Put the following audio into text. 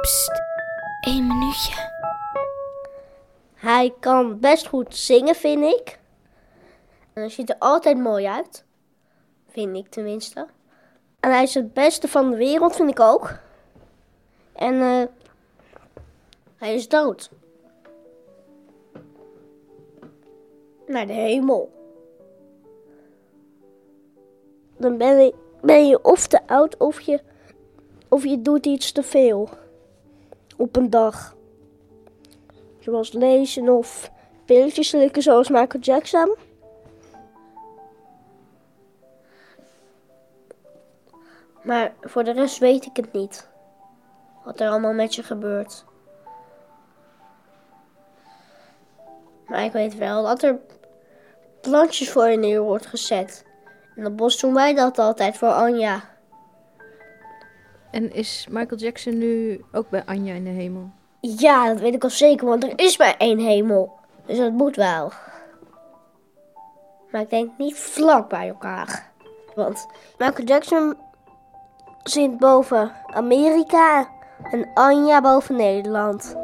Pst, één minuutje. Hij kan best goed zingen, vind ik. En hij ziet er altijd mooi uit. Vind ik tenminste. En hij is het beste van de wereld, vind ik ook. En eh, hij is dood. Naar de hemel. Dan ben je, ben je of te oud of je, of je doet iets te veel. Op een dag. Zoals lezen of pilletjes slikken zoals Michael Jackson. Maar voor de rest weet ik het niet. Wat er allemaal met je gebeurt. Maar ik weet wel dat er plantjes voor je neer wordt gezet. En dat bos doen wij dat altijd voor Anja. En is Michael Jackson nu ook bij Anja in de hemel? Ja, dat weet ik al zeker, want er is maar één hemel. Dus dat moet wel. Maar ik denk niet vlak bij elkaar. Want Michael Jackson zit boven Amerika en Anja boven Nederland.